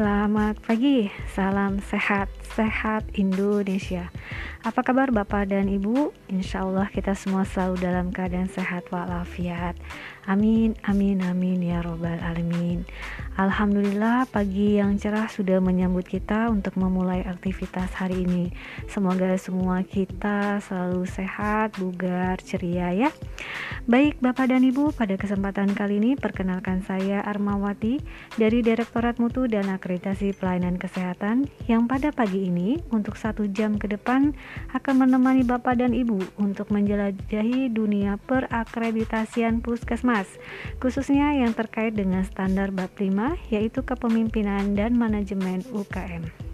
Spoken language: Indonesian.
Selamat pagi, salam sehat, sehat Indonesia. Apa kabar Bapak dan Ibu? Insya Allah kita semua selalu dalam keadaan sehat walafiat. Amin, amin, amin ya robbal alamin. Alhamdulillah pagi yang cerah sudah menyambut kita untuk memulai aktivitas hari ini. Semoga semua kita selalu sehat, bugar, ceria ya. Baik Bapak dan Ibu, pada kesempatan kali ini perkenalkan saya Armawati dari Direktorat Mutu dan Akreditasi Pelayanan Kesehatan yang pada pagi ini untuk satu jam ke depan akan menemani Bapak dan Ibu untuk menjelajahi dunia perakreditasian puskesmas khususnya yang terkait dengan standar bab 5 yaitu kepemimpinan dan manajemen UKM.